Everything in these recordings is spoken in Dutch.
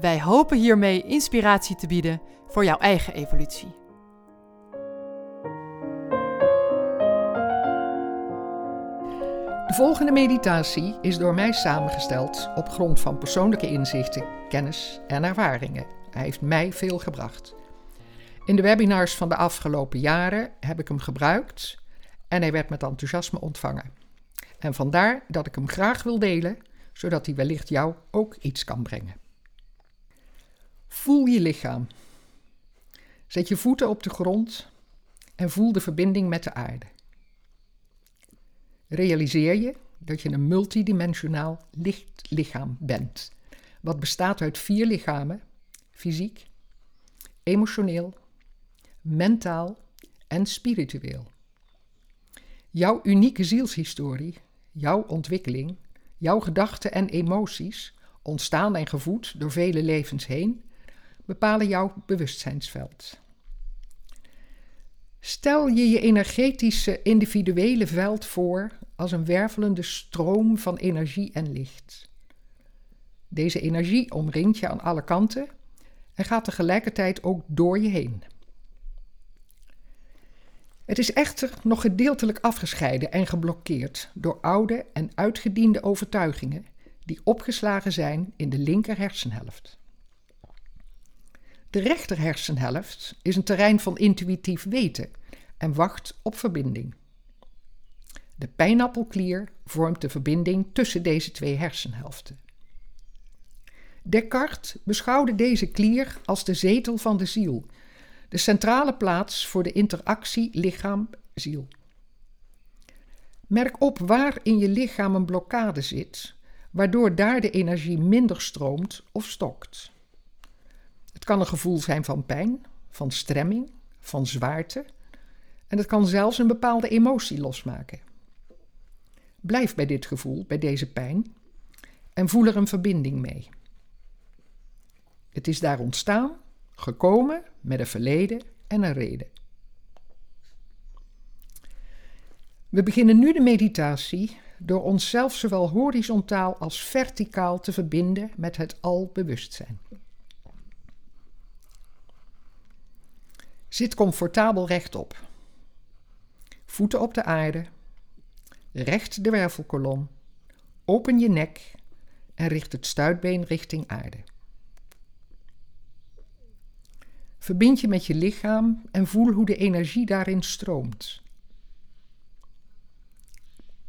Wij hopen hiermee inspiratie te bieden voor jouw eigen evolutie. De volgende meditatie is door mij samengesteld op grond van persoonlijke inzichten, kennis en ervaringen. Hij heeft mij veel gebracht. In de webinars van de afgelopen jaren heb ik hem gebruikt en hij werd met enthousiasme ontvangen. En vandaar dat ik hem graag wil delen, zodat hij wellicht jou ook iets kan brengen. Voel je lichaam. Zet je voeten op de grond en voel de verbinding met de aarde. Realiseer je dat je een multidimensionaal lichtlichaam bent, wat bestaat uit vier lichamen: fysiek, emotioneel, mentaal en spiritueel. Jouw unieke zielshistorie, jouw ontwikkeling, jouw gedachten en emoties, ontstaan en gevoed door vele levens heen, bepalen jouw bewustzijnsveld. Stel je je energetische individuele veld voor als een wervelende stroom van energie en licht. Deze energie omringt je aan alle kanten en gaat tegelijkertijd ook door je heen. Het is echter nog gedeeltelijk afgescheiden en geblokkeerd door oude en uitgediende overtuigingen die opgeslagen zijn in de linker hersenhelft. De rechter hersenhelft is een terrein van intuïtief weten en wacht op verbinding. De pijnappelklier vormt de verbinding tussen deze twee hersenhelften. Descartes beschouwde deze klier als de zetel van de ziel, de centrale plaats voor de interactie lichaam-ziel. Merk op waar in je lichaam een blokkade zit, waardoor daar de energie minder stroomt of stokt. Het kan een gevoel zijn van pijn, van stremming, van zwaarte en het kan zelfs een bepaalde emotie losmaken. Blijf bij dit gevoel, bij deze pijn en voel er een verbinding mee. Het is daar ontstaan, gekomen met een verleden en een reden. We beginnen nu de meditatie door onszelf zowel horizontaal als verticaal te verbinden met het albewustzijn. Zit comfortabel rechtop. Voeten op de aarde. Recht de wervelkolom. Open je nek en richt het stuitbeen richting aarde. Verbind je met je lichaam en voel hoe de energie daarin stroomt.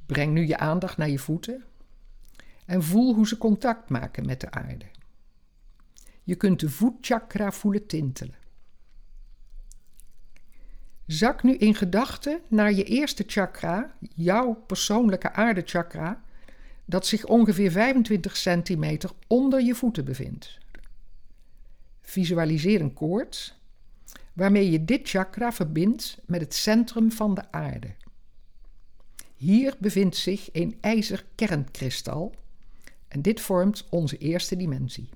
Breng nu je aandacht naar je voeten en voel hoe ze contact maken met de aarde. Je kunt de voetchakra voelen tintelen. Zak nu in gedachten naar je eerste chakra, jouw persoonlijke aardechakra, dat zich ongeveer 25 centimeter onder je voeten bevindt. Visualiseer een koord waarmee je dit chakra verbindt met het centrum van de aarde. Hier bevindt zich een ijzerkernkristal en dit vormt onze eerste dimensie.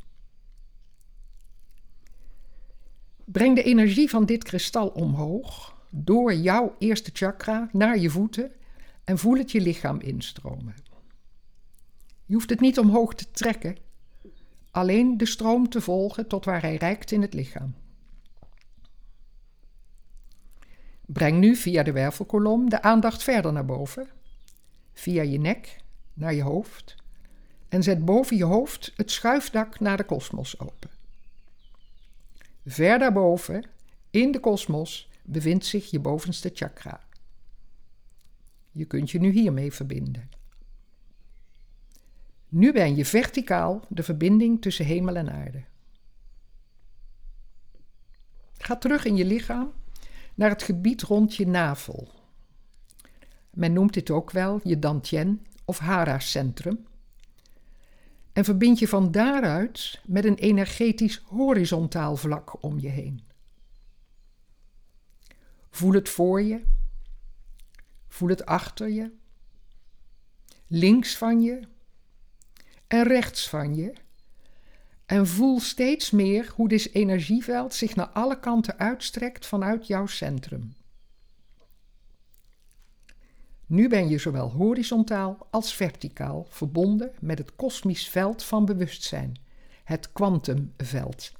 Breng de energie van dit kristal omhoog door jouw eerste chakra naar je voeten en voel het je lichaam instromen. Je hoeft het niet omhoog te trekken, alleen de stroom te volgen tot waar hij reikt in het lichaam. Breng nu via de wervelkolom de aandacht verder naar boven, via je nek naar je hoofd en zet boven je hoofd het schuifdak naar de kosmos open. Ver daarboven, in de kosmos, bevindt zich je bovenste chakra. Je kunt je nu hiermee verbinden. Nu ben je verticaal de verbinding tussen hemel en aarde. Ga terug in je lichaam naar het gebied rond je navel. Men noemt dit ook wel je Dantien of Hara-centrum. En verbind je van daaruit met een energetisch horizontaal vlak om je heen. Voel het voor je. Voel het achter je. Links van je. En rechts van je. En voel steeds meer hoe dit energieveld zich naar alle kanten uitstrekt vanuit jouw centrum. Nu ben je zowel horizontaal als verticaal verbonden met het kosmisch veld van bewustzijn, het kwantumveld,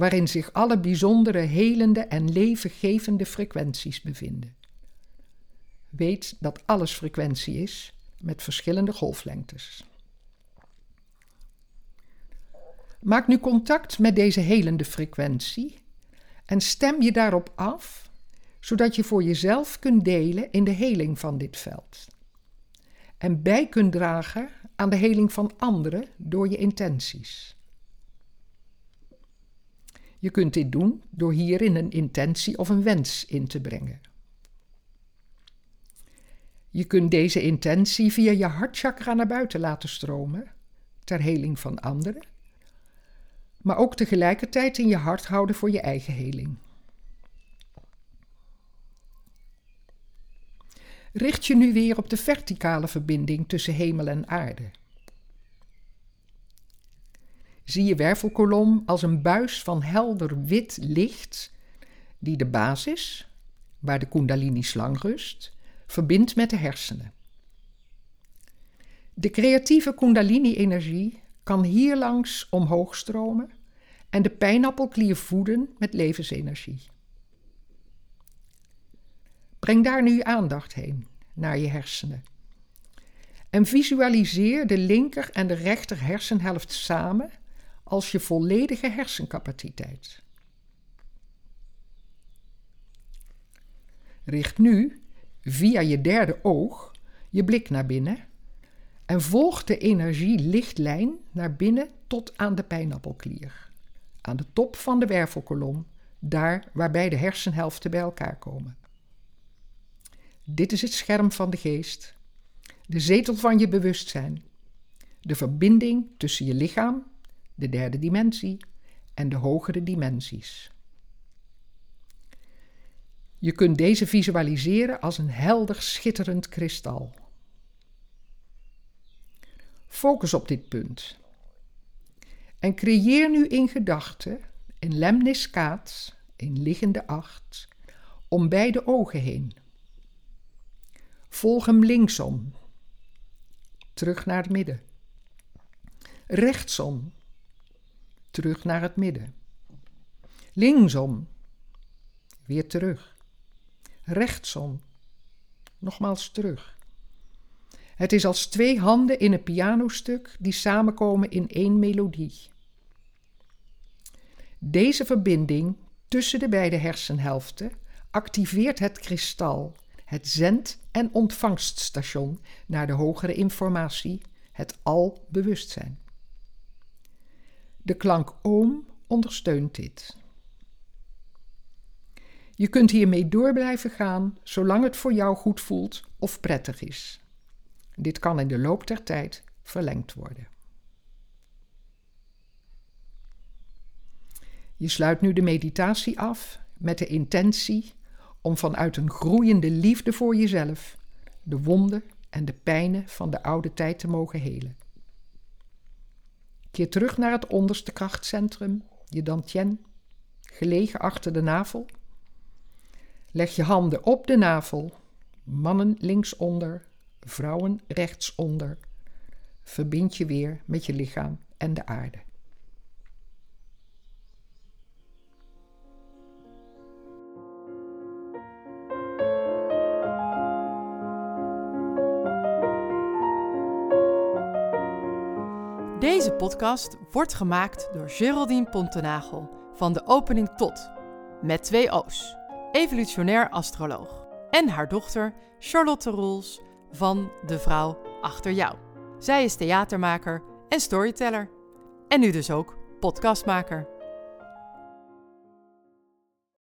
waarin zich alle bijzondere helende en levengevende frequenties bevinden. Weet dat alles frequentie is met verschillende golflengtes. Maak nu contact met deze helende frequentie en stem je daarop af, zodat je voor jezelf kunt delen in de heling van dit veld. En bij kunt dragen aan de heling van anderen door je intenties. Je kunt dit doen door hierin een intentie of een wens in te brengen. Je kunt deze intentie via je hartchakra naar buiten laten stromen, ter heling van anderen, maar ook tegelijkertijd in je hart houden voor je eigen heling. Richt je nu weer op de verticale verbinding tussen hemel en aarde. Zie je wervelkolom als een buis van helder wit licht die de basis, waar de kundalini-slang rust, verbindt met de hersenen. De creatieve kundalini-energie kan hierlangs omhoog stromen en de pijnappelklier voeden met levensenergie. Breng daar nu aandacht heen, naar je hersenen. En visualiseer de linker en de rechter hersenhelft samen als je volledige hersencapaciteit. Richt nu via je derde oog je blik naar binnen en volg de energielichtlijn naar binnen tot aan de pijnappelklier, aan de top van de wervelkolom, daar waarbij de hersenhelften bij elkaar komen. Dit is het scherm van de geest, de zetel van je bewustzijn, de verbinding tussen je lichaam, de derde dimensie en de hogere dimensies. Je kunt deze visualiseren als een helder schitterend kristal. Focus op dit punt. En creëer nu in gedachten een lemniskaat, een liggende acht, om beide ogen heen. Volg hem linksom, terug naar het midden. Rechtsom, terug naar het midden. Linksom, weer terug. Rechtsom, nogmaals terug. Het is als twee handen in een pianostuk die samenkomen in één melodie. Deze verbinding tussen de beide hersenhelften activeert het kristal, het zend- en ontvangststation naar de hogere informatie, het al-bewustzijn. De klank oom ondersteunt dit. Je kunt hiermee door blijven gaan zolang het voor jou goed voelt of prettig is. Dit kan in de loop der tijd verlengd worden. Je sluit nu de meditatie af met de intentie om vanuit een groeiende liefde voor jezelf de wonden en de pijnen van de oude tijd te mogen helen. Keer terug naar het onderste krachtcentrum, je dantien, gelegen achter de navel. Leg je handen op de navel, mannen linksonder, vrouwen rechtsonder. Verbind je weer met je lichaam en de aarde. Podcast wordt gemaakt door Geraldine Pontenagel van de opening tot, met twee O's, evolutionair astroloog, en haar dochter Charlotte Roels van De Vrouw Achter Jou. Zij is theatermaker en storyteller. En nu dus ook podcastmaker.